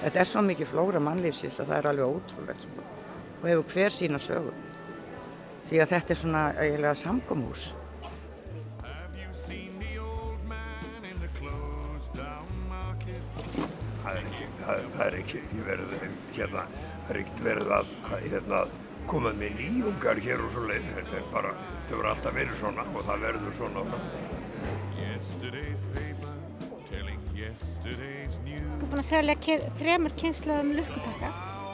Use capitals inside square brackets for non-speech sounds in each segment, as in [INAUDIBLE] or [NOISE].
Þetta er svo mikið flóra mannlýfsins að það er alveg ótrúlegt sko. og hefur hver sína sögu. Því að þetta er svona eiginlega samgómhús. Það er ekki, er verið, hérna, það er ekki verið að, að hérna, koma með nýjungar hér og svo leið. Þetta er bara, þetta verður alltaf verið svona og það verður svona. Er búin að selja þremur kynsluðum lukkupakka. Oh.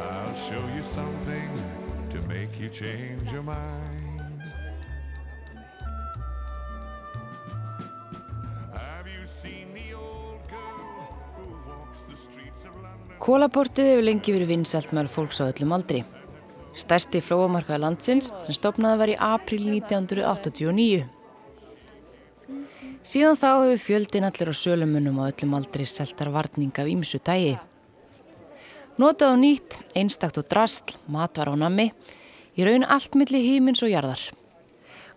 I'll show you something to make you change your mind. Kólaportið hefur lengi verið vinsælt meðal fólks á öllum aldri. Stærsti flóamarkaði landsins sem stopnaði var í april 1989. Síðan þá hefur fjöldin allir á sölumunum á öllum aldri seltar varning af ímsu dægi. Notað á nýtt, einstakt og drastl, matvar á nammi, í raun allt milli hímins og jarðar.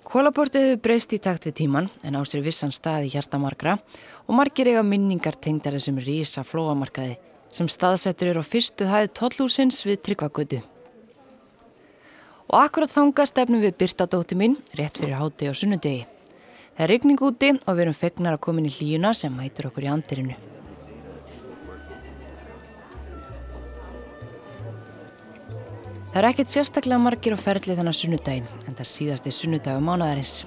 Kólaportið hefur breyst í takt við tíman en á sér vissan stað í hjartamarkra og margir eiga minningar tengdara sem rísa flóamarkaði sem staðsettur eru á fyrstu hæði tollúsins við Tryggvagötu. Og akkurat þanga stefnum við Birta dótti mín rétt fyrir háti á sunnudegi. Það er regning úti og við erum fegnar að koma inn í hlíuna sem mætur okkur í andirinu. Það er ekkert sérstaklega margir á ferli þannig sunnudaginn en það er síðasti sunnudagu mánadarins.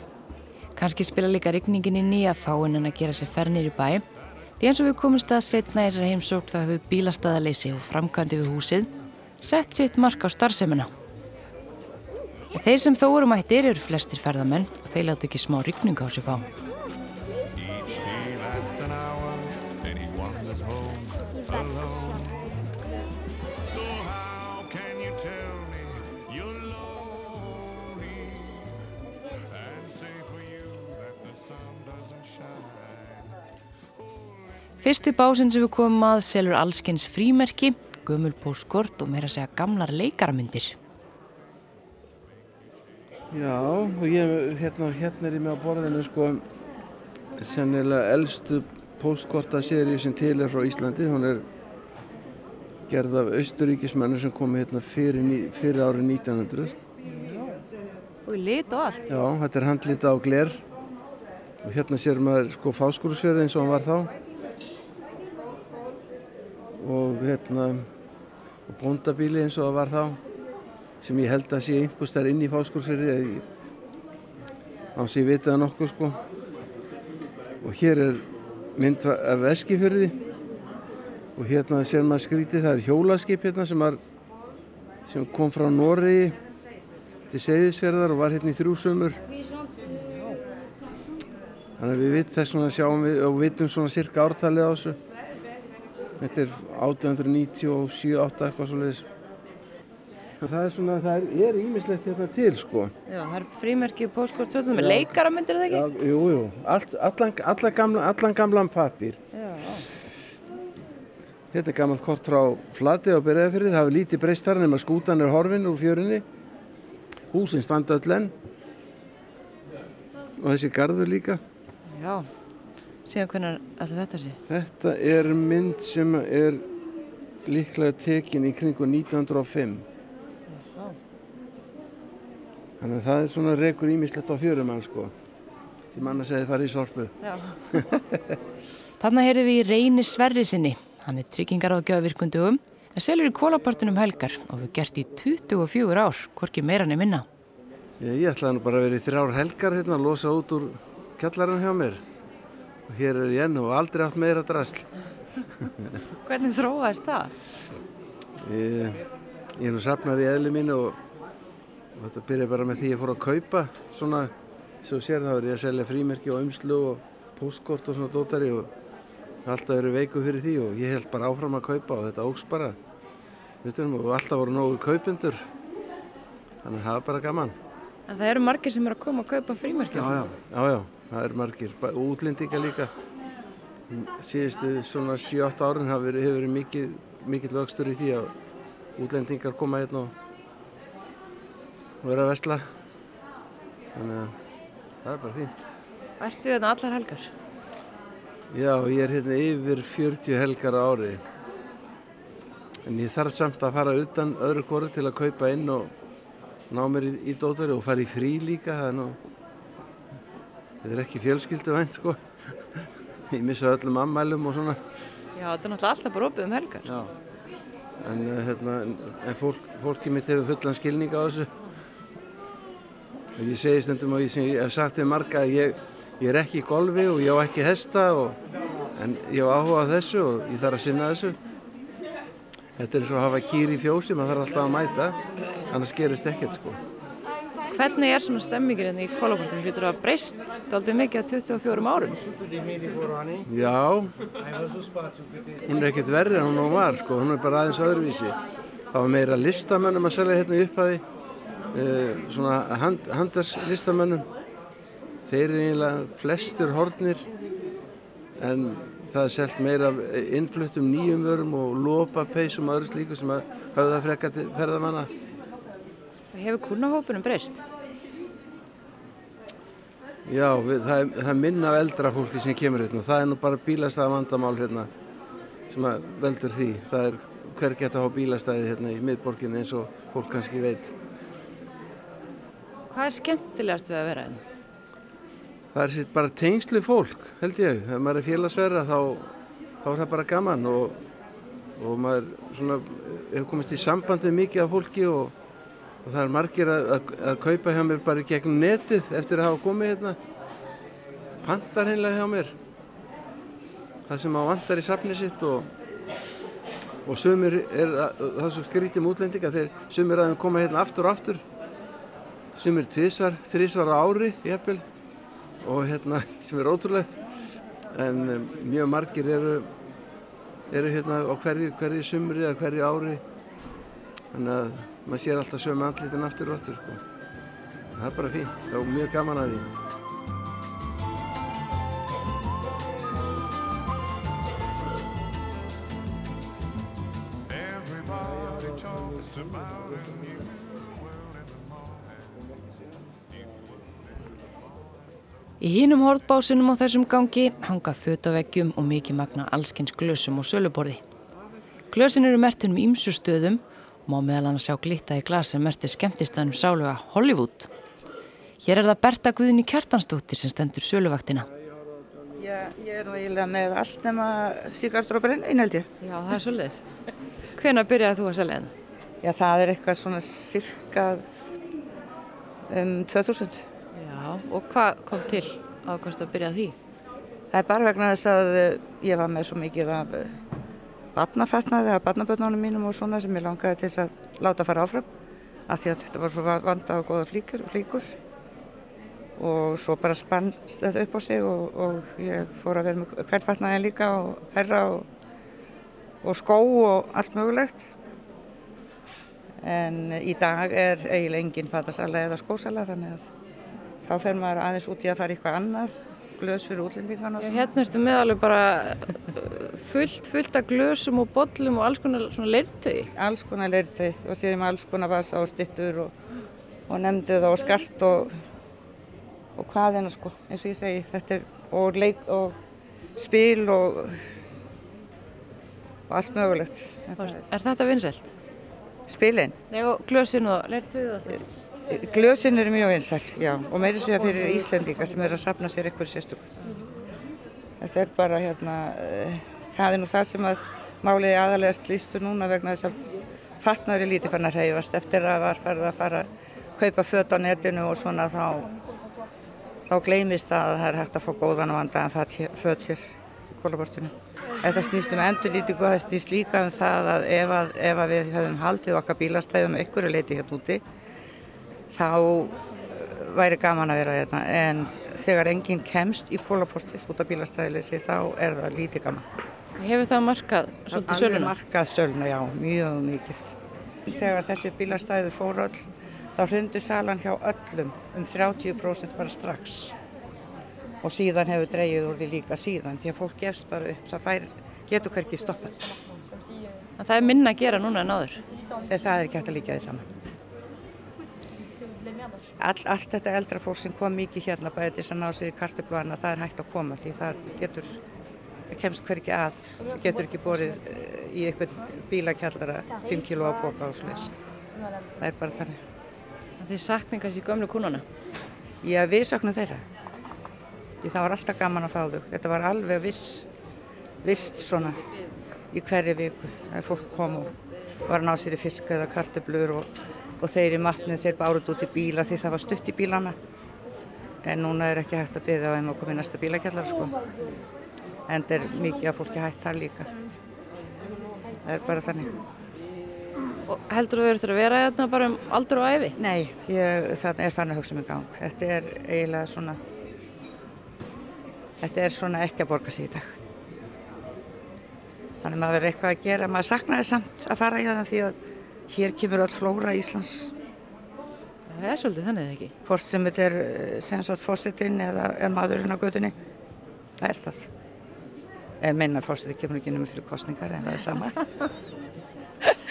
Kanski spila líka regningin í að fáinn en að gera sér fernir í bæ því eins og við komumst að setna í þessari heimsók þá hefur bílastæðaleysi og framkvæmdi við húsið sett sitt mark á starfsemina. En þeir sem þó eru mættir eru flestir ferðamenn og þeir láta ekki smá rigning á sig fá. Fyrsti básinn sem við komum að selur allskins frímerki, gömul póskort og meira að segja gamlar leikaramyndir. Já, og ég, hérna, hérna er ég með á borðinu sko sennilega elstu póstkortaserið sem til er frá Íslandi. Hún er gerð af austuríkismennu sem komi hérna fyrir, fyrir árið 1900. Og í lit og allt. Já, þetta er handlita á gler og hérna sér maður sko fáskúrusverði eins og hann var þá. Og hérna og bóndabíli eins og það var þá sem ég held að sé einhvers þar inn í fáskúrsverði á sem ég veit það nokkuð sko. Og hér er mynd af Eskifjörði og hérna sér maður skrítið það er hjólaskip hérna sem, var, sem kom frá Noregi til Seyðisfjörðar og var hérna í þrjú sömur þannig að við vitum þess svona sjáum við og vitum svona cirka ártalið á þessu þetta er 1897-8 eitthvað svo leiðis það er svona, það er, ímislegt hérna til sko Já, það er frímerki og póskort svolítið með leikaramyndir eða Já, ekki? jú, jú, Allt, allan, allan, gamla, allan gamlan pappir Já. Þetta er gammalt kort frá Flati á Berðafyrði, það hefur lítið breyst þar nema skútan er horfin úr fjörinni. Húsin standa öll enn og þessi garður líka. Já. Síðan hvernig allir þetta sé? Þetta er mynd sem er líklega tekin í kringu 1905. Þannig að það er svona rekur ímislegt á fjörumann sko, sem annars hefði farið í sorpu. Já. [LAUGHS] Þannig heyrðum við í Reyni Sverri sinni. Hann er tryggingar á gjöfvirkundugum en selur í kólapartunum helgar og við gert í 24 ár, hvorki meira nefn minna. Ég, ég ætlaði nú bara að vera í þrjár helgar hérna að losa út úr kjallarinn hjá mér. Og hér er ég enn og aldrei haft meira drasl. [LAUGHS] Hvernig þróaðist það? Ég, ég er nú safnar í eðli mínu og, og þetta byrja bara með því ég fór að kaupa svona, svo sér það var ég að selja frímerki og umslu og postkort og svona dótari og alltaf verið veiku fyrir því og ég held bara áfram að kaupa og þetta ógs bara. Veitum, og alltaf voru nógu kaupendur, þannig að það er bara gaman. En það eru margir sem eru að koma að kaupa frímerki. Já, já, já, já, það er margir, útlendinga líka. síðustu svona 7-8 árin hefur verið mikið, mikill vöxtur í því að útlendingar koma hérna og og vera að vesla. Þannig að það er bara fínt. Ertu þetta allar helgar? Já, ég er hérna yfir 40 helgar ári. En ég þarf samt að fara utan öðru kóru til að kaupa inn og ná mér í, í dótari og fara í frí líka. Það er nú, þetta er ekki fjölskyldu vænt sko. Ég missa öllum ammælum og svona. Já, þetta er náttúrulega alltaf bara opið um helgar. Já. En, uh, hérna, en, fólk, fólki mitt hefur fullan skilning á þessu. Og ég segi stundum og ég, sem ég hef sagt við marga að ég, ég er ekki í golfi og ég á ekki hesta og, en ég á áhuga þessu og ég þarf að sinna þessu. Þetta er eins og að hafa kýr í fjósi, maður þarf alltaf að mæta, annars gerist ekkert sko. Hvernig er svona stemmingin hérna í kólakortinu? Hlýtur það að breyst daldið mikið að 24 árum? Já, hún er ekkert verri en hún var sko, hún er bara aðeins öðruvísi. Það var meira listamönnum að selja hérna í upphafi, uh, svona hand, handarslistamönnum. Þeir eru eiginlega flestir hornir en það er selt meira innfluttum nýjum vörum og lópapeisum og öðru slíku sem að höfða frekka til ferðamanna. Hefur kurnahópunum breyst? Já, við, það, er, það er minna af eldra fólki sem kemur hérna og það er nú bara bílastæða vandamál hérna sem að veldur því. Það er hver geta hafa bílastæði hérna í miðborginni eins og fólk kannski veit. Hvað er skemmtilegast við að vera hérna? Það er sitt bara tengslu fólk, held ég. Ef maður er félagsverða þá, þá er það bara gaman og, og maður svona, hefur komist í sambandi mikið af fólki og, og það er margir að, að, að kaupa hjá mér bara í gegnum netið eftir að hafa komið hérna. Pantar heimlega hjá mér. Það sem á vantar í safni sitt og, og sumir er, að- það er svo skrítið með útlendinga, þeir sumir að þeim koma hérna aftur og aftur. Sumir tvisar, þrísvar á ári, jafnvel og hérna [LAUGHS] sem er ótrúlegt en um, mjög margir eru eru hérna á hverju, hverju sumri eða hverju ári þannig að maður sér alltaf sömu andlitin aftur og aftur sko. það er bara fínt, það er mjög gaman að því. Í hínum hortbásinum á þessum gangi hanga föt á veggjum og mikið magna allskins glösum og söluborði. Glösin eru mertunum ímsu stöðum og má meðal annars sjá glitta í glas sem merti skemmtistanum sálega Hollywood. Hér er það Berta Guðni Kjartansdóttir sem stendur söluvaktina. Já, ég er nú eiginlega með allt nema síkartur og brennvin held ég. Já, það er svolítið. Hvenær byrjaði þú að selja hérna? Já, það er eitthvað svona cirka um 2000. Já, og hvað kom til ákvæmst að byrja því? Það er bara vegna þess að eh, ég var með svo mikið af barnafatnaði, af barnabötnunum mínum og svona sem ég langaði til þess að láta fara áfram. Af því að þetta var svo vanda og góða flíkur, flíkur. Og svo bara spannst þetta upp á sig og, og ég fór að vera með hvernfatnaði líka og herra og, og skó og allt mögulegt. En í dag er eiginlega engin fatasala eða skósala þannig að þá fer maður aðeins út í að fara eitthvað annað, glös fyrir útlendingarna og Já, hérna ertu með alveg bara uh, fullt, fullt af glösum og bollum og alls konar svona leirtögi. Alls konar leirtau og sér með alls konar vasa og styttur og, og nefndu það og skart og, og hvað en sko, eins og ég segi, þetta er og leik og spil og, og allt mögulegt. Er- þetta vinsælt? Spilin, Nei, og glösin og leirtögi og allt. Glösin eru mjög einsæl, já, og meiri sér fyrir Íslendinga sem eru að sapna sér eitthvað sérstökum. Þetta er bara hérna, uh, það er nú það sem að málið aðalega slýstu núna vegna þess að fatnaður er lítið fann að hreyfast eftir að var farið að fara að kaupa föt á netinu og svona þá, þá gleymist að það er hægt að fá góðan og vandaðan fat hér- föt hér í kólabortinu. Ef það snýst um endurlítingu, það snýst líka um það að ef, að ef að við höfum haldið okkar bílastæðum einhverju leiti hérna úti, þá uh, væri gaman að vera hérna. En þegar enginn kemst í kólaportið út af bílastæðileysi, þá er það lítið gaman. Hefur það markað svolítið Alveg söluna? markað söluna, já, mjög mikið. Þegar þessi bílastæði fór öll, þá hrundu salan hjá öllum um 30% bara strax. og síðan hefur dreigið úr því líka síðan því að fólk gefst bara upp, það fær, getur hverki stoppað. En það er minna að gera núna en áður. Það er ekki hægt að líka því saman. All, allt þetta eldra fólk sem kom mikið hérna bæði þess að ná sér í kartibluana, það er hægt að koma því það getur, kemst hverki að, getur ekki borið eh, í einhvern bílakjallara 5 kg á póka og slis. Það er bara þannig. Þið sakningar sér gömlu kúnuna. Já, við söknum þeirra. Því það var alltaf gaman að fá þau. Þetta var alveg viss, vist svona í hverju viku. Það fólk kom og var að ná sér í fisk eða kartöblur og, og þeir í matnið þeir bárut út í bíla því það var stutt í bílana. En núna er ekki hægt að byrja á þeim að koma í næsta bílakjallar sko. En það er mikið að fólki hægt það líka. Það er bara þannig. Og heldur þú verður að vera hérna bara um aldur og æfi? Nei, ég, það er fann að hugsa mig í gang. Þetta er eiginlega svona, þetta er svona ekki að borga sig í dag. Þannig maður verður eitthvað að gera, maður saknar þess samt að fara í það því að hér kemur öll flóra Íslands. Það er svolítið þannig eða ekki. Hvort sem þetta er eh, sem sagt fósitinn eða er maðurinn á gödunni, það er það. En minna fósitinn kemur ekki nema fyrir kostningar en það er sama. [LAUGHS]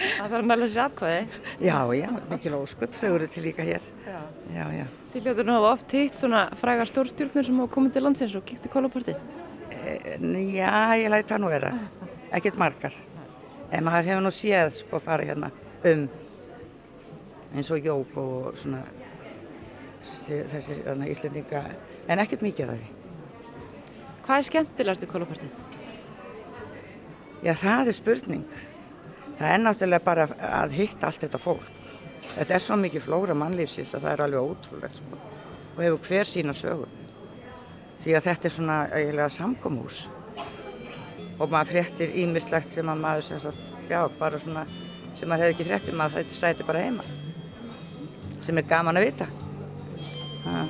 Það þarf að næla sér atkvæði. Já, já, mikil ósköp, þau eru til líka hér. Já. Já, já. Þið hljóður nú oft hitt svona frægar stórstjórnir sem hafa komið til landsins og kíkt í kólaportið. En Já, ég læti það nú vera. Ekkert margar. En maður hefur nú séð sko fara hérna um eins og jók og svona þessi, þessi þarna, Íslendinga, en ekkert mikið af því. Hvað er skemmtilegast í kólaportið? Já, það er spurning. Það er náttúrulega bara að hitta allt þetta fólk. Þetta er svo mikið flóra mannlífsins að það er alveg ótrúlegt sko. Og hefur hver sína sögu. Því að þetta er svona eiginlega samkomús. Og maður fréttir ímislegt sem að maður sem sagt, já, bara svona, sem maður hefði ekki fréttir, maður þetta sæti bara heima. Sem er gaman að vita. Ha.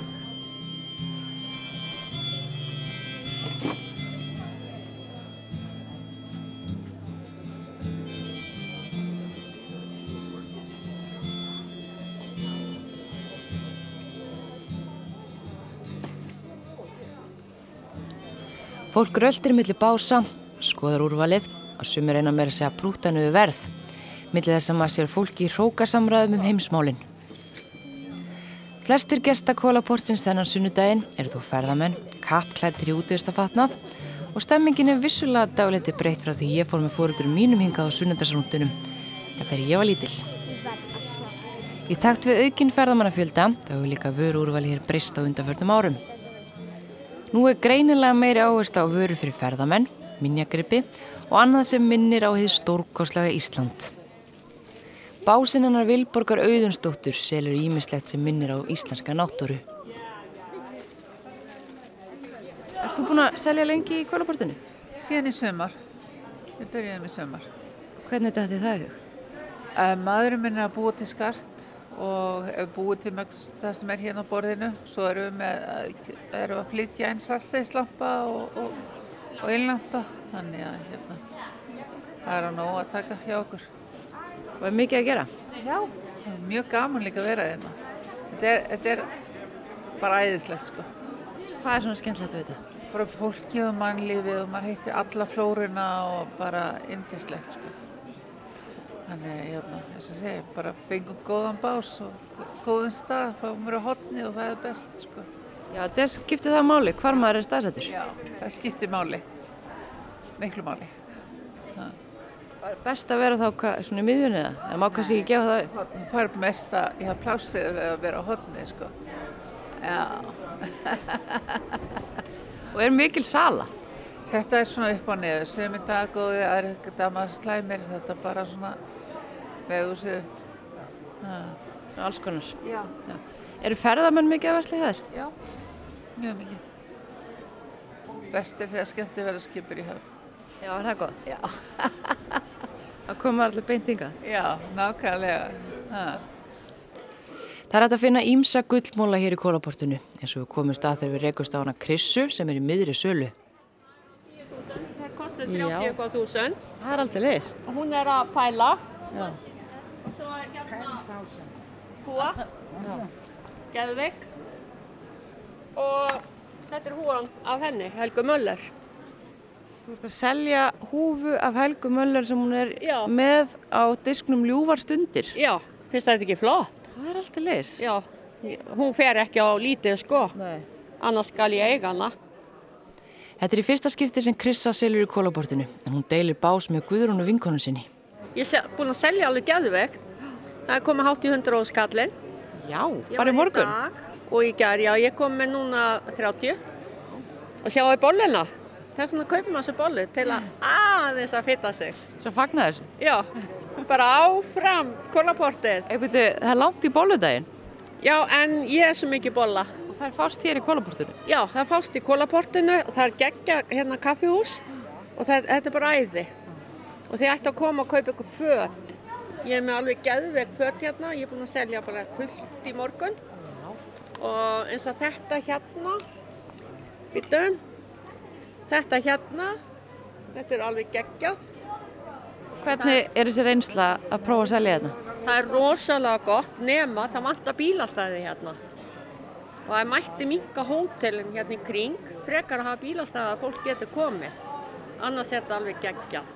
Fólk röltir millir bása, skoðar úrvalið og sumir reyna meira segja brútanu verð, millir þess að maður sér fólki í hrókasamræðum um heimsmálin. Flestir gesta kólaportins þennan sunnudaginn eru þú ferðamenn, kappklættir í útíðustafatnað og stemmingin er vissulega dagleti breytt frá því ég fór með fóröldur mínum hingað á sunnudagsrúndunum. Þetta er ég var lítill. Í takt við aukinn ferðamannafjölda þá hefur líka vöru úrvali hér breyst á undanförnum árum. Nú er greinilega meiri áherslu á vöru fyrir ferðamenn, minjagrippi og annað sem minnir á því stórkoslega Ísland. Básinnanar Vilborgar Auðunsdóttur selur ímislegt sem minnir á íslenska náttúru. Ert þú búin að selja lengi í kólaportinu? Síðan í sömar. Við byrjuðum í sömar. Hvernig dætti það hug? Uh, maðurinn minn er að búa til skart og búið til mjög það sem er hérna á borðinu. Svo erum við, með, erum við að flytja einn salsteislampa og, og, og yllampa. Þannig að hérna, það er að nóg að taka hjá okkur. Og er mikið að gera? Já, það mjög gaman líka að vera hérna. Þetta er, þetta er bara æðislegt sko. Hvað er svona skemmtilegt við þetta? Bara fólkið og mannlífið og maður heitir alla flóruna og bara indislegt sko. Þannig, hérna, eins og segja, bara fengum góðan bás og góðan stað, fáum mér á hotni og það er best, sko. Já, þetta skiptir það máli, hvar maður er staðsettur. Já, það skiptir máli, miklu máli. Það best að vera þá hvað, svona í miðjunni eða? Það má kannski ekki gefa það upp. Það fær mesta, ég har plásið við að vera á hotni, sko. Já, Og er mikil sala. þetta er svona upp á neðu, sem í dag og það er ekkert að maður slæmir, þetta er bara svona vegusið. Svona alls konar. Já. Eru ferðamenn mikið að versla þér? Já, mjög mikið. Best er þegar skemmti verða skipur í höfn. Já, er það gott? Já. [LAUGHS] Það koma allir beint hingað. Já, nákvæmlega. Ha. Það er að finna ímsa gullmóla hér í kólaportinu eins og við komum stað þegar við rekust á hana Krissu sem er í miðri sölu. kostar Já. 30.000 Það er aldrei leis. og hún er að pæla Já. svo er hérna húa Geðvik og Þetta er húan af henni, Helgu Möller. Þú ert að selja húfu af Helgu Möller sem hún er Já. með á disknum ljúfar stundir. Já, finnst þetta ekki flott? Það er alltaf leis. Já, hún fer ekki á lítið sko, Nei. annars skal ég eiga hana. Þetta er í fyrsta skipti sem Krissa selur í kólabortinu en hún deilir bás með Guðrúnu vinkonu sinni. Ég er búin að selja alveg gæðvegt. Það er komið hátt í 100 og skallin. Já, Ég bara í morgun. dag Og í gær, já, ég kom með núna 30. Og sjáu bollina. Er svona að kaupa maður þessu bollu til að aðeins að fitta sig. Svo fagnar þessu. Já, bara áfram, kólaportið. Veit, það er langt í bóludaginn Já, en ég er svo mikið bolla. og það er fást hér í kólabortinu. Já, það fást í kólaportinu og það er geggja hérna kaffihús og það, þetta er bara æði. Og þið ætti að koma og kaupa ykkur föt. Ég er með alveg geðveik föt hérna, ég er búin að selja bara fullt í morgun. Og eins og þetta hérna, býtum, þetta hérna, þetta er alveg geggjað. Hvernig er þessi reynsla að prófa að selja þetta? Það er rosalega gott nema það vantar bílastæði hérna. Og það mætti minka hótelin hérna í kring, frekar að hafa bílastæði að fólk getur komið. Annars er þetta alveg geggjað.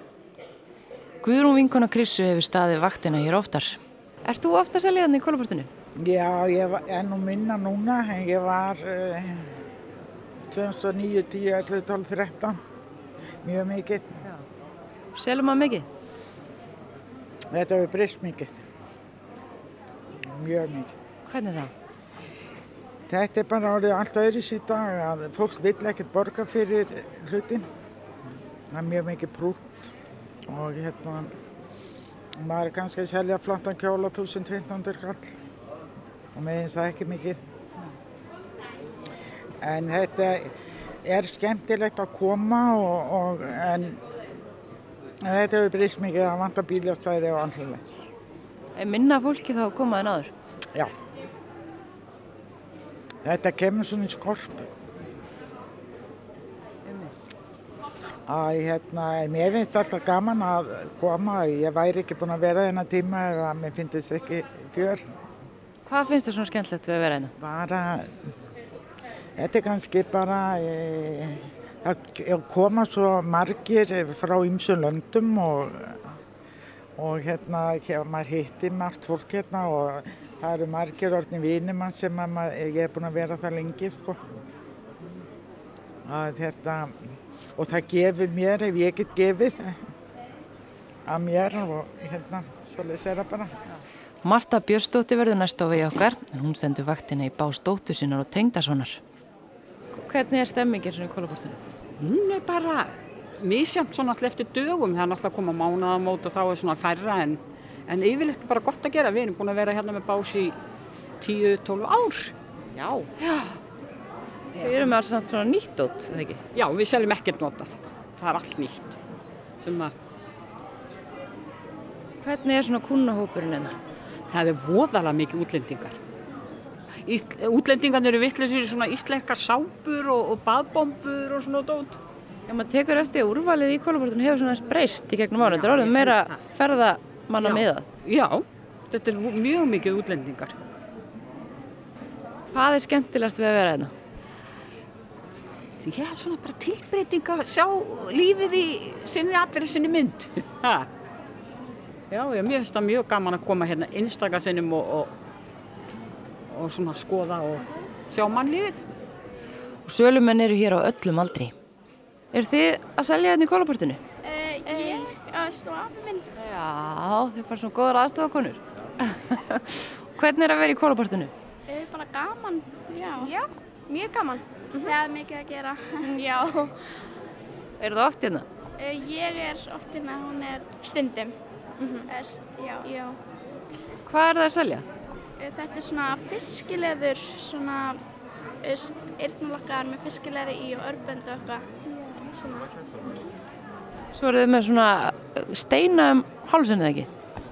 Guðrún vinkona Krissu hefur staðið vaktina hér oftar. Ert þú ofta að selja þetta í kólabortinu? Já, ég var, er nú minna núna, en ég var uh, 2009, 10, 11, 12, 13, mjög mikið. Selum maður mikið? Þetta hefur breyst mikið, mjög mikið. Hvernig það? Þetta er bara orðið allt öðris í dag að fólk vill ekkert borga fyrir hlutin. Það er mjög mikið brútt og hérna, maður er kannski að selja flottan kjóla 1500 kall og með eins það ekki mikið. En þetta er skemmtilegt að koma og, og en, en þetta hefur breyst mikið að vanta bíljastæði og annarlega. Er minna fólki þá að koma en áður? Já. Þetta kemur svona í skorp. Að hérna, mér finnst alltaf gaman að koma. Ég væri ekki búin að vera þennan tíma ef að mér finnst ekki fjör. Hvað finnst þér svona skemmtilegt við að vera hérna? Bara, þetta er kannski bara, e, að koma svo margir frá ymsum löndum og, og hérna, hér, maður hittir margt fólk hérna og það eru margir orðin vinir mann sem að ég er búin að vera það lengi, sko. Að þetta, og það gefur mér ef ég get gefið að mér og hérna, svoleiðis er það bara. Marta Björnsdóttir verður næst á vegi okkar en hún stendur vaktina í bás dóttur sinnar og tengdasonar. Hvernig er stemmingin svona í kólabortinu? Hún er bara misjamt svona alltaf eftir dögum. Það er náttúrulega að koma mánaðamót og þá er svona færra en, en yfirleitt bara gott að gera. Við erum búin að vera hérna með bás í 10-12 ár. Já. Já. Við erum alls svona nýtt út, eða ekki? Já, við seljum ekkert notað. Það er allt nýtt. Sem að Hvernig er svona kunnahópurinn hérna? það er voðalega mikið útlendingar. Útlendingarnir eru vittlisir í svona íslenskar sápur og, og baðbombur og svona dót. Já, maður tekur eftir úrvalið í kólabortinu hefur svona breyst í gegnum ára. Þetta er orðið meira ferðamanna miða. Já, þetta er mjög mikið útlendingar. Hvað er skemmtilegast við að vera hérna? Ég er svona bara tilbreyting að sjá lífið í sinni allir sinni mynd. Ha. Já, já, mér finnst það mjög gaman að koma hérna einstakar sinnum og, og, og svona skoða og sjá mannlífið. Og sölumenn eru hér á öllum aldri. Er þið að selja hérna í kólabortinu? Ég aðstofa minn. Já, þið fara svona góðar aðstofakonur. [LAUGHS] Hvernig er að vera í kólabortinu? Uh, bara gaman, já. Já, mjög gaman. Það er mikið að gera. [LAUGHS] já. Er það oft hérna? Uh, ég er oft hérna, hún er stundum. Erst, já. já. Hvað er það að selja? Uh, þetta er svona fiskileður, svona eyrnalokkar með fiskileðri í og örbönd og eitthvað. Svona. Svo eru þið með svona uh, steina um hálsinn eða ekki?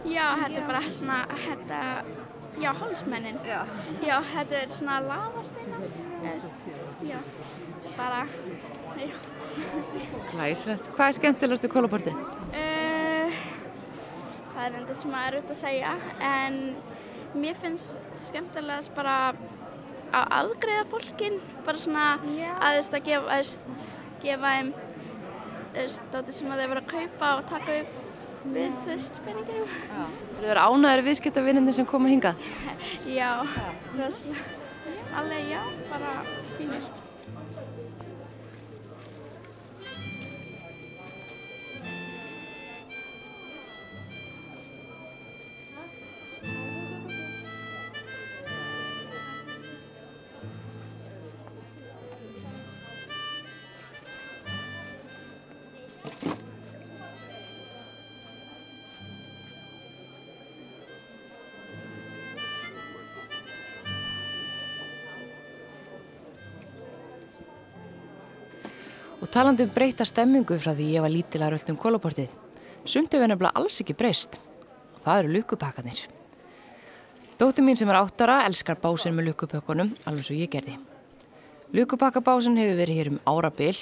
Já, þetta er bara svona, þetta, já, hálsmennin. Já. Já, þetta er svona lavasteina. Já, bara, já. Glæslegt. Hvað er skemmtilegast í kólabortinu? Uh, það er enda sem að er auðvitað að segja, en mér finnst skemmtilegast bara að aðgreða fólkin, bara svona að þú veist að gefa, að, þú veist, gefa þeim þú veist, dóttir sem að þau voru að kaupa og taka upp við, þú veist, peningum. Eru þeir ánæður viðskiptavinnindi sem koma hingað? [LAUGHS] Já, rosalega. Alveg, já, bara fínir. Og talandi um breyta stemmingu frá því ég var lítilega rölt um kólaportið. Sumt hefur nefnilega alls ekki breyst. Það eru lukkupakkanir. Dóttir mín sem er áttara elskar básinn með lukkupökkunum, alveg svo ég gerði. Lukkupakkabásin hefur verið hér um árabil.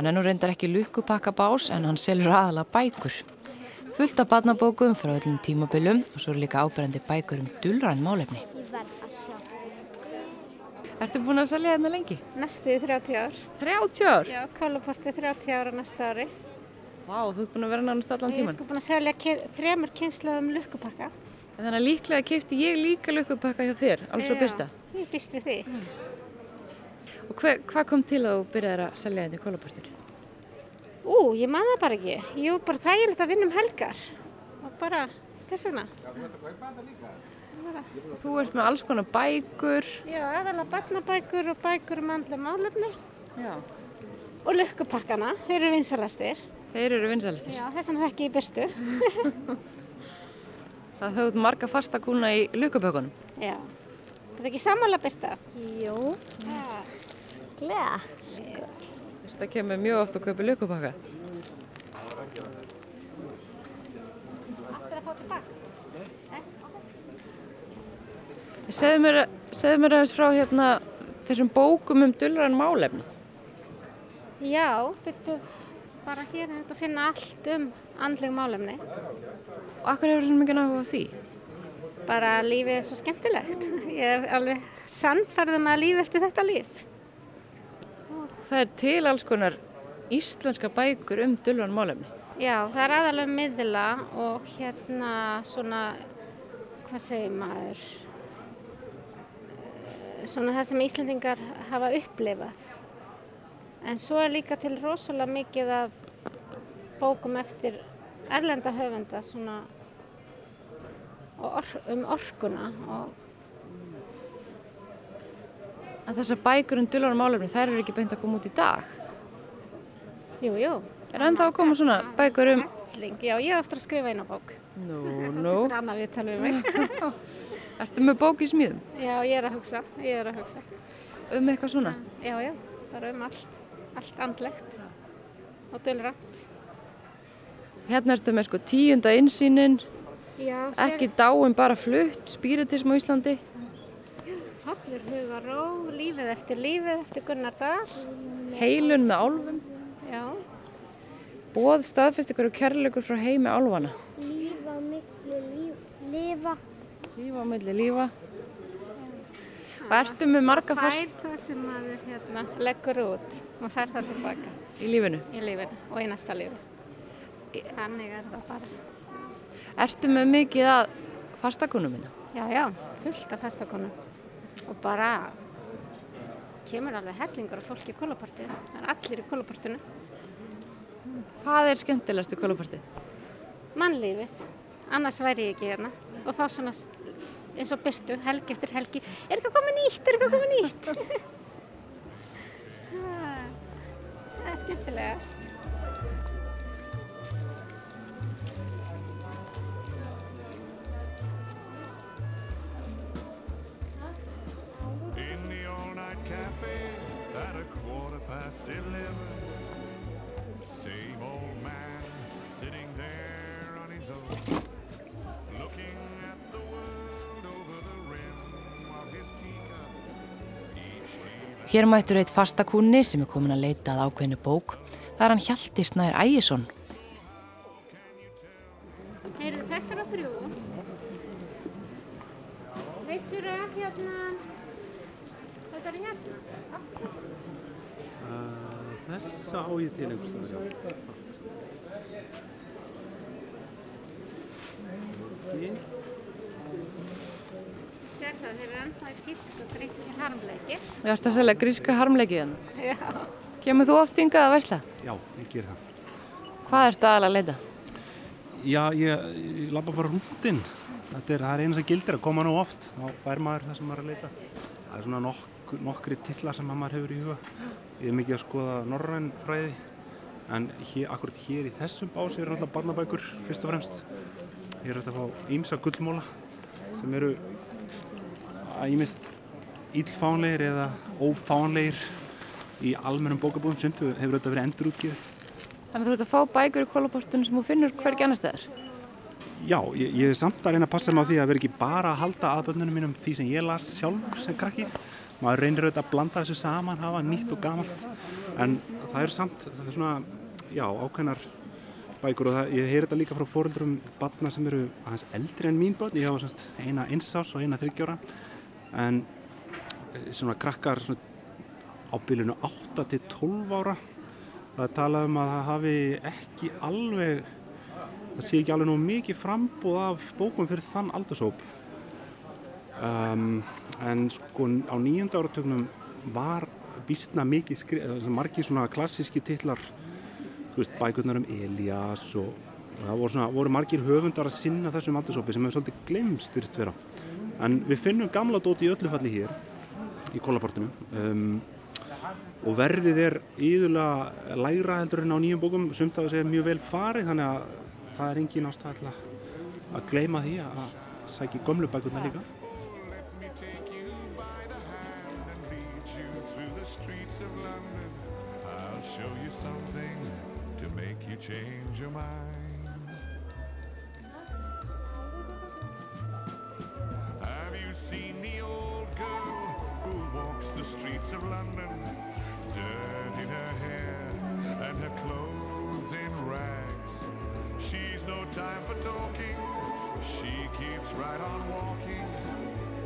Hann er nú reyndar ekki lukkupakkabás en hann selur aðala bækur. Fullt af barnabókum frá öllum tímabilum og svo eru líka áberandi bækur um dulrann málefni. Ég verð að sjá. Ertu búin að selja hérna lengi? Næstu í 30 ár. 30 ár? Já, Kálaporti 30 ára næsta ári. Vá, þú ert búin að vera nánast allan Ég er tíman. sko búin að selja þremur kynsluðum lukkupakka. En þannig að líklega kefti ég líka lukkupakka hjá þér, alveg svo Já, byrsta. Ég býst við því. Og hver, hvað kom til að þú byrjaði að selja þetta í kólaportinu? Ú, ég man það bara ekki. Jú, bara þægilegt að vinna um helgar. Og bara þess vegna. Þú ert með alls konar bækur. Já, aðalega barnabækur og bækur um andla málefni. Já. Og lukkupakkana, þeir eru vinsalastir. Þeir eru vinsælistir. Já, þess vegna þekki ég í byrtu. [LAUGHS] Það höfðu marga fasta kúna í lukkupökunum. Já. Þetta ekki sammála byrta? Jú. Ja. Glega. Þetta kemur mjög oft að kaupa lukkupakka. Aftur að fá tilbaka. Segðu mér, mér aðeins frá hérna þessum bókum um dullran málefni. Já, byrtu bara hér er þetta að finna allt um andleg málefni. Og akkur hefur svo mikið áhuga á því? Bara lífið er svo skemmtilegt. [LAUGHS] Ég er alveg sannfærðum að lífi eftir þetta líf. Það er til alls konar íslenska bækur um dullran málefni. Já, það er aðalega miðla og hérna svona, hvað segir maður, svona það sem Íslendingar hafa upplifað. En svo er líka til rosalega mikið af bókum eftir erlenda höfunda svona or, um orkuna og En þessar bækur um dullran málefni, þær eru ekki beint að koma út í dag. jú, jú. Er ennþá að koma svona bækur um... Helling, já, ég hef eftir að skrifa eina bók. Nú, nú. Það er annað við talum við mig. [LAUGHS] Ertu með bók í smíðum? já, ég er að hugsa, ég er að hugsa. Um eitthvað svona? Já, já, bara um allt, allt andlegt og dölrænt. Hérna ertu með sko tíunda insýnin, Já, ekki dáin bara flutt, spiritism á Íslandi. Haflur huga ró, lífið eftir lífið eftir Gunnar Dahl. Heilun með álfum, Já, bóð staðfestingur og kærleikur frá heimi álfana. Lífa miklu líf, lifa. Lífa á milli lífa. Og ertu með marga fær fast það sem maður hérna leggur út. Maður fær það tilbaka í lífinu. í lífinu og í næsta lífi. Þannig er það bara. Ertu með mikið að fastakunum minna? Já, já, fullt af festakonum. Og bara kemur alveg hellingur af fólki í kólapartinu. Það er allir í kólapartinu. Hvað er skemmtilegast í kólapartið? mannlífið, annars væri ég ekki hérna og fá svona eins og byrtu helgi eftir helgi, er eitthvað komið nýtt, er eitthvað komið nýtt? [LAUGHS] Ah, það er skemmtilegast. In the all-night cafe at a quarter past eleven. Hér mættur eitt fastakúnni sem er komin að leita að ákveðinu bók. Það er hann Hjalti Snær Ægjesson. Ég ætti að selja gríska harmleikið hann. Já. Kemur þú oft hingað að versla? Já, ég ger það. Hvað ertu aðalega að leita? Já, ég, ég labba bara rúndinn. Þetta er, er eina sem gildir að koma nú oft. Þá fær maður það sem maður er að leita. Það er svona nokk, nokkri titlar sem maður hefur í huga. Ég er mikið að skoða norræn fræði. En hér, akkurat hér í þessum bási eru náttúrulega barnabækur fyrst og fremst. Hér er að fá ímsa gullmóla sem eru að ímist íllfánlegir eða ófánlegir í almennum bókabúðum sundu hefur þetta verið endurútgefið. Þannig að þú ert að fá bækur í kólaportunum sem þú finnur hvergi annars staðar. Já, ég, ég er samt að reyna að passa mig á því að vera ekki bara að halda aðböndunum mínum því sem ég las sjálf sem krakki. Maður reynir auðvitað að blanda þessu saman, hafa nýtt og gamalt. En það er samt, það er svona, já, ákveðnar bækur og það, ég heyr þetta líka frá fóröldurum barna sem eru aðeins eldri en mín börn. Ég hafa semst eina einsás og eina þryggjóra. En svona krakkar svona, á bylunu 8 til 12 ára það talað um að það hafi ekki alveg það sé ekki alveg nú mikið frambúð af bókum fyrir þann aldursóp um, en sko á nýjönda áratögnum var býstna mikið skrið, margir svona klassíski titlar þú veist, bækurnar um Elias og, og það voru, svona, voru margir höfundar að sinna þessum aldursópi sem hefur svolítið glemst virðist vera. En við finnum gamla dóti í öllu falli hér í kólaportunum um, og verðið er íðurlega lægra heldur en á nýjum bókum sumt af þessu er mjög vel farið þannig að það er engin ástæðal að gleyma því að sækja gömlu bækurna líka I'll show you something to make you change your mind. Streets of London? Dirt in her hair and her clothes in rags. She's no time for talking, she keeps right on walking,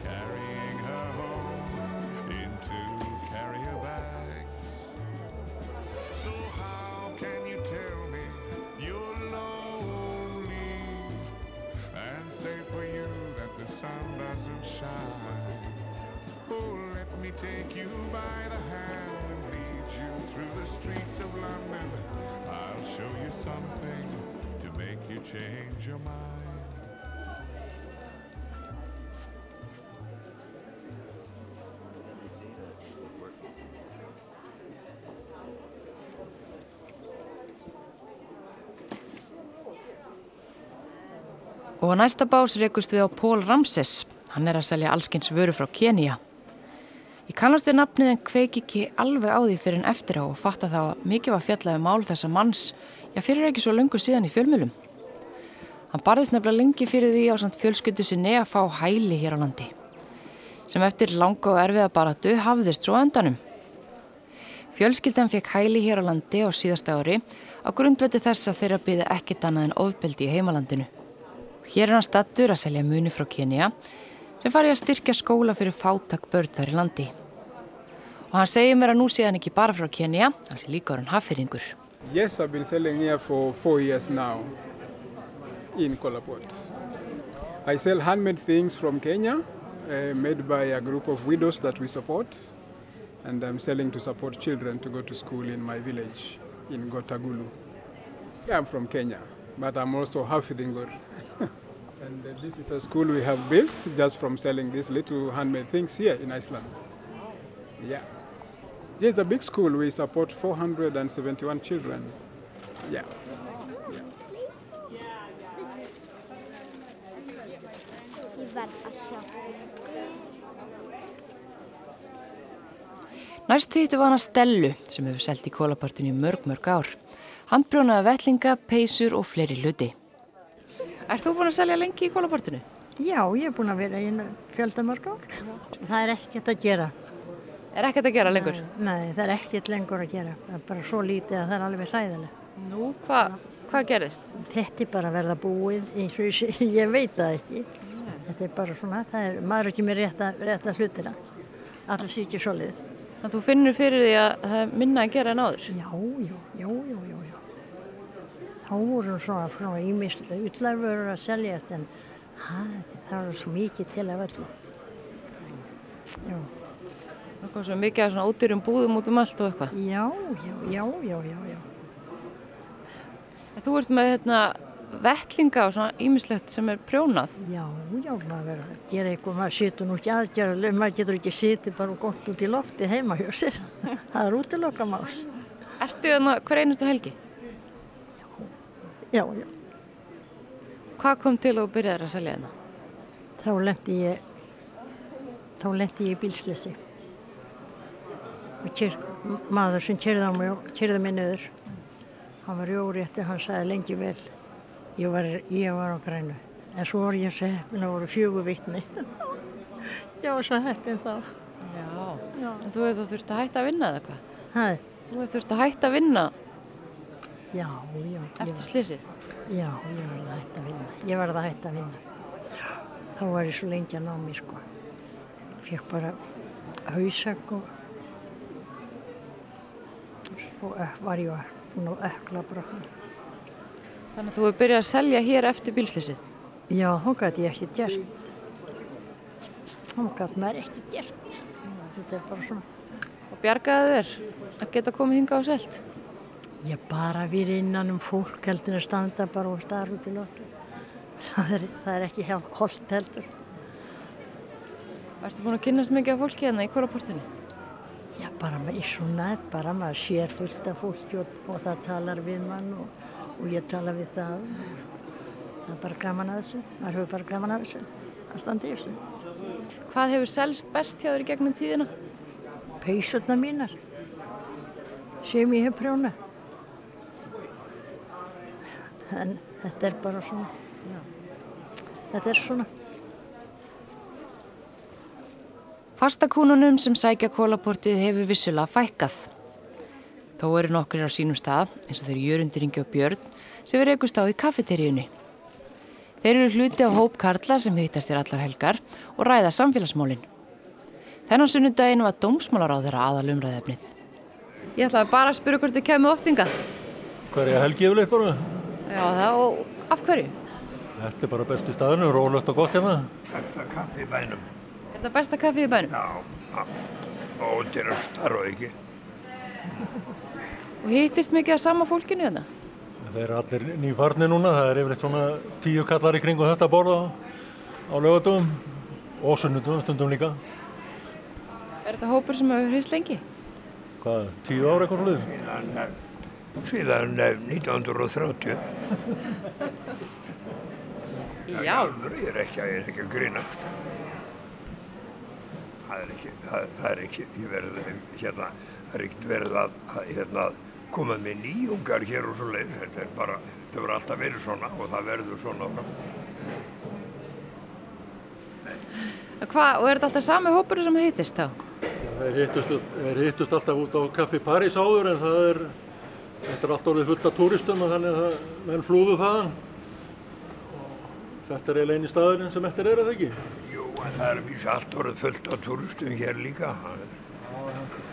carrying her home into carrier bags. So how something to make you change your mind. Og á næsta bás rekust við á Pól Ramses. Hann er að selja allskins vöru frá Kenya. Ég kannast við nafnið en kveik ekki alveg á því fyrir en eftir á og fatta þá að mikið var fjallaði mál þessa manns, já fyrir ekki svo löngu síðan í fjölmjölum. Hann barðist nefnilega lengi fyrir því á samt fjölskyldu sinni að fá hæli hér á landi. Sem eftir langa og erfiða baratu hafðist svo endanum. Fjölskyldan fekk hæli hér á landi á síðasta ári á grundveti þess að þeirra byði ekkit annað en ofbeldi í heimalandinu. Hér er hann stattur að selja muni frá Kenya sem fari að styrkja skóla fyrir fátak börn þar í landi. Og hann segir mér að nú sé hann ekki bara frá Kenya, hann sé líka orðan haffyrringur. Yes, I've been selling here for four years now in Kolaport. I sell handmade things from Kenya, uh, made by a group of widows that we support, and I'm selling to support children to go to school in my village in Gotagulu. Yeah, I'm from Kenya, but I'm also half Hafidingur. [LAUGHS] and uh, this is a school we have built just from selling these little handmade things here in Iceland. Yeah. Here's a big school. We support 471 children. Yeah. Sjá. Næst þýttu var hann að Stellu sem hefur selgt í kólapartinu í mörg mörg ár. Handbrjónaði vellinga, peysur og fleiri hluti. Er þú búin að selja lengi í kólapartinu? Já, ég er búin að vera í fjöldamörg ár. Það er ekkert að gera. Er ekkert að gera lengur? Nei, nei, það er ekkert lengur að gera. Það er bara svo lítið að það er alveg hræðilega. Nú, hvað hva gerðist? Þetta er bara að verða búið í hlusi, [LAUGHS] ég veit það ekki. Þetta er bara svona, það er, maður er ekki með rétta, rétta hlutina. allir sé ekki svoleiðis. Þannig að þú finnur fyrir því að það er minna að gera en áður? Já, já, já, já, já, já. Þá voru svona, svona ímist ullarvörur að seljast en ha, það var svo mikið til af öllu. Já. Kom svo mikið af svona ódýrum búðum út um allt og eitthvað. Já, já, já, já, já, já. Þú ert með hérna vettlinga og svona ímislegt sem er prjónað. Já, já, maður verður að gera eitthvað, maður situr nú ekki aðgerða, maður getur ekki sitið bara gott út í lofti heima hjá sér. [LAUGHS] það er útiloka mál. Ertu hérna hver einustu helgi? Já, já. Hvað kom til og byrjaði að selja hérna? Þá lendi ég, þá lendi ég í bílslesi. Kyr, maður sem kyrði mig, mig niður, hann var jórétti, hann sagði lengi vel, ég var, ég var á grænu. En svo var ég svo heppin að voru fjögur vitni. [LAUGHS] ég var svo heppin þá. Já. Já. En þú hefði þurft að hætta að vinna eða hvað? Hæ? Þú hefði þurft að hætta að vinna Já, já. eftir slísið. Já, ég verði að hætta að vinna. Ég verði að hætta að vinna. Þá var ég svo lengi að ná mér, sko. Fekk bara hausök og svo ök- var ég búin að ökla brotna. Þannig að þú hefði byrjað að selja hér eftir bílslísið. Já, þá gæti ekki gert. Þá gæti maður ekki gert. Þetta er bara svona. Og bjargaði þér að geta komið hinga á selt. Ég bara verið innan um fólk heldur að standa bara og starra út í lóti. Það það er ekki holt heldur. Ertu búin að kynnast mikið af fólki hérna í kóraportinu? Já, bara í svona, bara maður sér fullt af fólki og, og það talar við mann og, og ég tala við það. Það er bara gaman að þessu, maður hefur bara gaman að þessu, að standa í þessu. Hvað hefur selst best hjá þér í gegnum tíðina? Peysurnar mínar, sem ég hef prjóna. En þetta er bara svona, þetta er svona. Fastakúnunum sem sækja kólaportið hefur vissulega fækkað. Þó eru nokkur á sínum stað, eins og þeir Jörundur Ingi og Björn, sem við rekust á í kaffeteríunni. Þeir eru hluti á hóp Karla sem heitast þér allar helgar og ræða samfélagsmálinn. Þennan sunnudaginn var dómsmálar á þeirra aðal umræðefnið. Ég ætlaði bara að spyrja hvort þið kemur oftinga. Hverja helgi yfirleitt bara? Já, það og af hverju? Þetta er bara besti staðinu, rólegt og gott hérna. Besta kaffi í bænum. Er það besta kaffi í bænum? Já, og dyrast þar og ekki. Og hittist mikið að sama fólkinu hérna? Þeir eru allir nýfarnir núna, það er yfirleitt svona tíu kallar í kringum þetta borða á lögatum og sunnudum stundum líka. Er þetta hópur sem hefur hreist lengi? Hvað, tíu ára eitthvað svolítið? Síðan, eh, síðan eh, 1930. Já. Ég er ekki, ég er ekki að grínast. Það er ekki, það, það er ekki, ég verð, hérna, það er ekkert verið að, að hérna, koma með nýjungar hér og svo leið. Þetta er bara, þetta verður alltaf verið svona og það verður svona. Hvað, og er þetta alltaf sami hópur sem hittist þá? Hittust, þeir hittust alltaf út á Kaffi París áður en það er, þetta er allt orðið fullt af túristum og þannig að það, menn flúðu þaðan. Og þetta er eiginlega eini staðurinn sem eftir er, eða ekki? Það er vísa allt orðið fullt af túristum hér líka.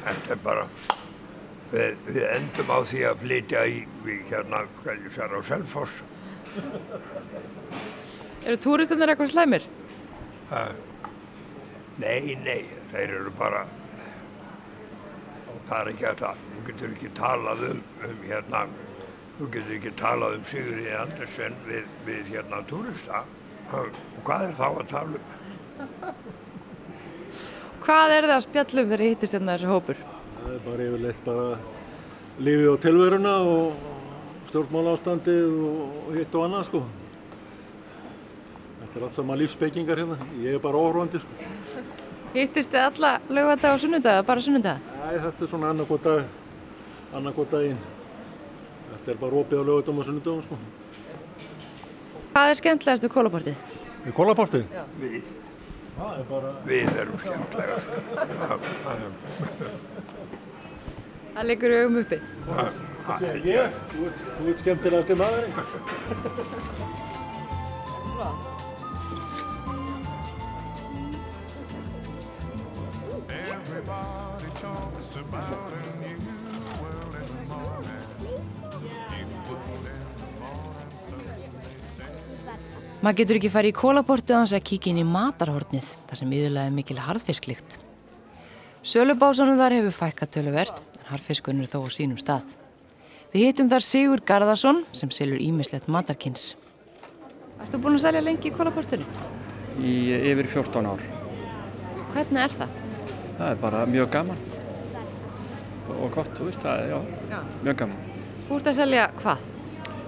Þetta er bara, við, við endum á því að flytja í, við hérna, sér á Selfoss. Eru túristinir eitthvað slæmir? Ha, Nei, nei, þeir eru bara, það er ekki að, þú getur ekki talað um, um hérna, þú getur ekki talað um Sigurði Andersen við, við hérna túrista. Og Hvað er þá að tala um? Hvað er það að spjallum þegar hittist hérna þessi hópur? Það er bara yfirleitt bara lífið og tilveruna og stjórnmála ástandið og hitt og annað sko. Þetta er allt saman lífsbeikingar hérna. Ég er bara óhrúandi sko. Hittist þið alla lögvardag og sunnudag eða bara sunnudag? Æ, þetta er svona annarkot dag, annarkot daginn. Þetta er bara opið á lögutum og sunnudagum sko. Hvað er skemmtilegast við kólaportið? Í kólaportið? Já. Við. Það er bara... Við erum skemmtilegast. Já, já. Það liggur í augum uppi. Það sé ég, þú ert, þú ert skemmtilegast í maðurinn. It's about a Maður getur ekki farið í kólaportið hans að kíkja inn í matarhornið, þar sem yfirlega er mikil harfisklikt. Sölubásanum þar hefur fækka töluvert, en harfiskunur þó á sínum stað. Við hittum þar Sigur Garðarsson sem selur ímislegt matarkins. Ertu búin að selja lengi í kólaportinu? í yfir 14 ár. Hvernig er það? Það er bara mjög gaman og gott, þú veist það, já, Já. mjög gaman. Þú ert að selja hvað?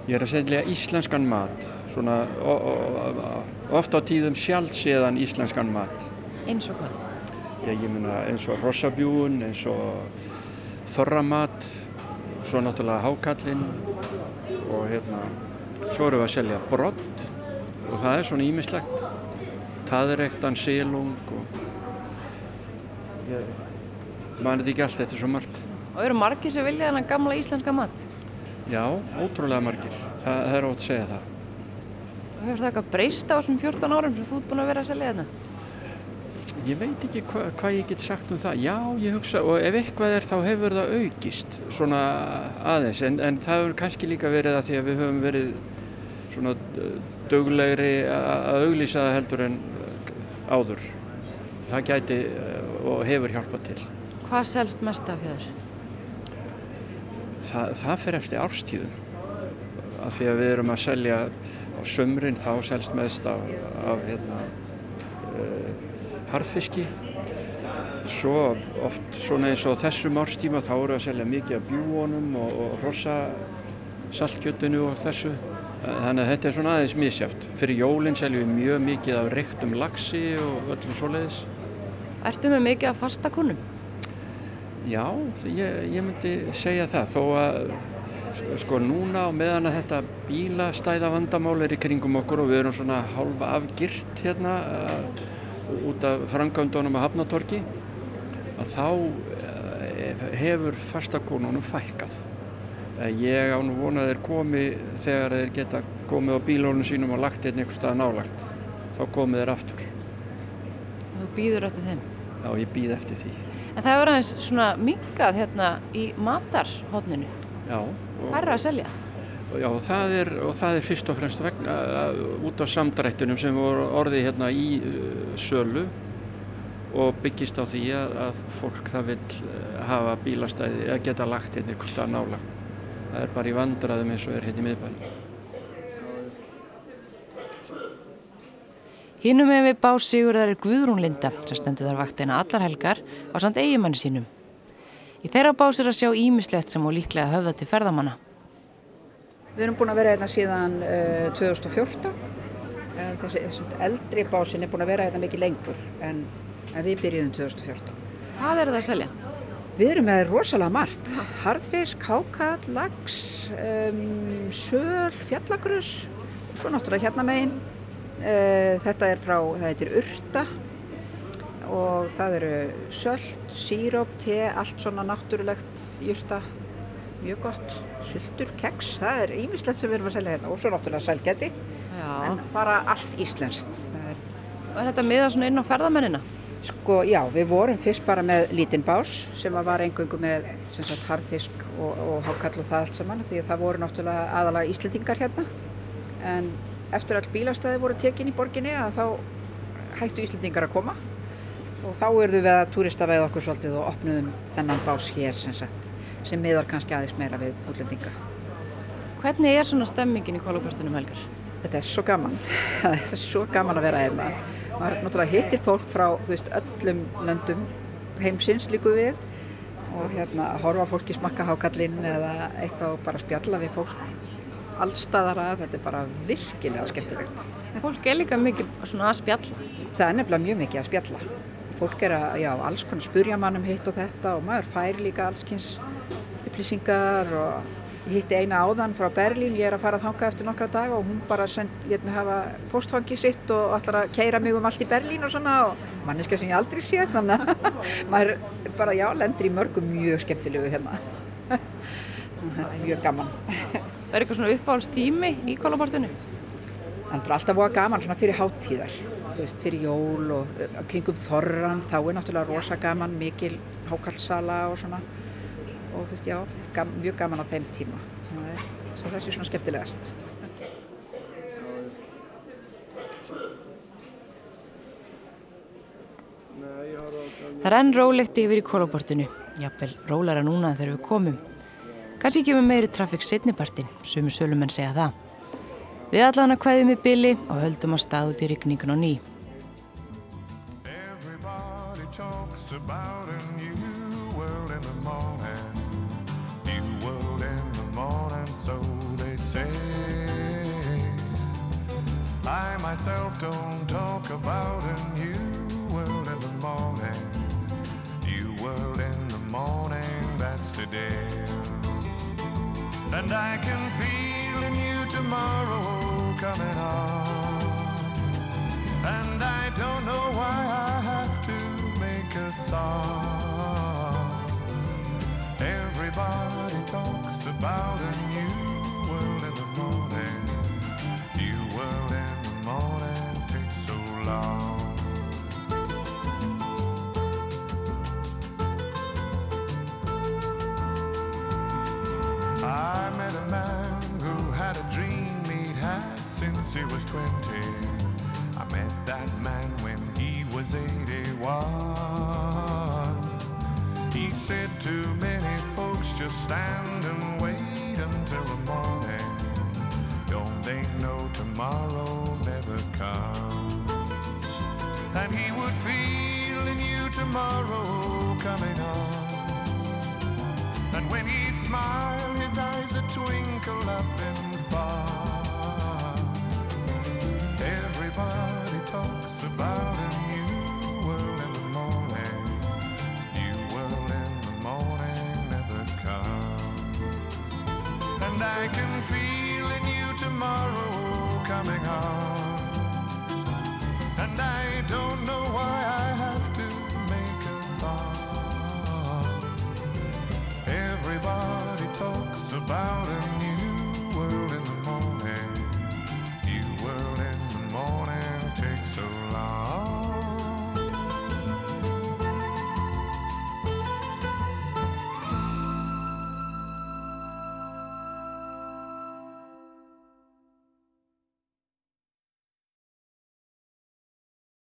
Ég er að selja íslenskan mat, svona o, o, o, oft á tíðum sjálfséðan íslenskan mat. Eins og hvað? Ég, ég meina eins og rossabjúun, eins og þorramat, svo náttúrulega hákallinn og hérna, svo erum við að selja brott og það er svona ímislegt. Taðrektan, silung og ég mani þetta ekki allt, þetta er svo margt. Og eru margir sem vilja þennan gamla íslenska mat? Já, ótrúlega margir. Það, það er ótt að segja það. Hefur það eitthvað breyst á þessum 14 árum sem þú ert búin að vera að selja þarna? Ég veit ekki hva, hvað ég get sagt um það. Já, ég hugsa, og ef eitthvað er þá hefur það aukist svona aðeins. En, en það hefur kannski líka verið að því að við höfum verið svona uh, duglegri að auglýsa það heldur en uh, áður. Það gæti uh, og hefur hjálpað til. Hvað selst mest af hér? Það, það fer eftir árstíðum. Af því að við erum að selja sömrin þá selst mest af, af hérna, uh, harfiski. Svo oft svona eins og þessum árstíma þá eru að selja mikið af bjúonum og, og rosa saltkjötinu og þessu. Þannig að þetta er svona aðeins misjáft. Fyrir jólinn seljum við mjög mikið af reyktum laxi og öllum svoleiðis. Ertu með mikið af fasta kunnum? Já, ég, ég myndi segja það þó að sko- núna á meðan að þetta bílastæða vandamál er í kringum okkur og við erum svona hálfa afgirt hérna uh, út af frangöndunum að Hafnatorki að þá uh, hefur fastakonunum fækkað. Uh, ég á nú vona þeir komi þegar þeir geta komið á bílónum sínum og lagt hérna einhver stað nálagt. Þá komið þeir aftur. Og þú býður eftir þeim? Já, ég býð eftir því. En það hefur aðeins svona minkað hérna í matarhóðninu. Já. Hvað er að selja? Já, og það er, og það er fyrst og fremst vegna, út af samdrættunum sem voru orðið hérna í uh, sölu og byggist á því að, að fólk það vil uh, hafa bílastæði eða geta lagt hérna ykkur stað nála. Það er bara í vandraðum eins og er hérna í miðbænum. Hinnum hefur við bá Sigurðar er Guðrún Linda sem stendur þar vaktina allar helgar á samt eigimanni sínum. Í þeirra bás er að sjá ímislegt sem á líklega höfða til ferðamanna. Við erum búin að vera hérna síðan uh, 2014. Eh, Þessi, þessi eldri básin er búin að vera hérna mikið lengur en, en við byrjuðum 2014. Hvað er það að selja? Við erum með rosalega margt. Harðfisk, hákall, lax, um, söl, fjallagrus, svo náttúrulega hérna megin. Uh, þetta er frá, það heitir urta og það eru sölt, síróp, te, allt svona náttúrulegt jurta, mjög gott, sultur, keks, það er ímislegt sem við erum að selja hérna og svo náttúrulega sælgæti, Já. en bara allt íslenskt. Er er þetta miða svona inn á ferðamennina? Sko, já, við vorum fyrst bara með lítinn bás sem var engungu með sem sagt, harðfisk og, og hákall og það allt saman því að það voru náttúrulega aðalega Íslendingar hérna en eftir all bílastæði voru tekin í borginni að þá hættu Íslendingar að koma og þá eruðu við að túristaveið okkur svolítið og opnuðum þennan bás hér sem sagt sem miðar kannski aðeins meira við útlendinga. Hvernig er svona stemmingin í kólaportunum helgar? Þetta er svo gaman. [LAUGHS] Það er svo gaman að vera hérna. Maður náttúrulega hittir fólk frá þú veist, öllum löndum heimsins líku við og hérna að horfa fólki smakka hákallinn eða eitthvað og bara spjalla við fólk allstaðar að þetta er bara virkilega skemmtilegt. Fólk er líka mikið svona að spjalla. Það er nefnilega mjög mikið að spjalla. Fólk er að, já, alls konar spurja mann um hitt og þetta og maður fær líka allskins upplýsingar og ég hitti eina áðan frá Berlín, ég er að fara að þanga eftir nokkra daga og hún bara let mig hafa postfangi sitt og ætlar að keira mig um allt í Berlín og svona og manneska sem ég aldrei sé þannig að [LAUGHS] maður bara, já, lendir í mörgum mjög skemmtilegu hérna. [LAUGHS] þetta er mjög gaman. Er eitthvað svona uppáhaldstími í kólaportunum? Það er alltaf voða gaman svona fyrir háttíðar. Veist, fyrir jól og uh, kringum þorran, þá er náttúrulega rosa gaman, mikil hákallsala og svona og þú veist, já, gam, mjög gaman á þeim tíma. Það er, svo þessi er svona skemmtilegast. Það er enn rólegt yfir í kólaportinu, jafnvel rólara núna þegar við komum. Kanski kemur meiri trafík setnipartin, sumur sölumenn segja það. Við allan að kvæðum í bili og höldum að stað út í rigningun á ný. I myself don't talk about a new world in the morning. New world in the morning, that's today. And I can feel tomorrow coming on. And I don't know why I have to make a song. Everybody talks about a new since he was 20. I met that man when he was 81. He said to many folks, just stand and wait until the morning. Don't they know tomorrow never comes? And he would feel a new tomorrow coming on. And when he'd smile, his eyes would twinkle up in Everybody talks about a new world in the morning. New world in the morning never comes. And I can feel a new tomorrow coming on. And I don't know why I have to make a song. Everybody talks about a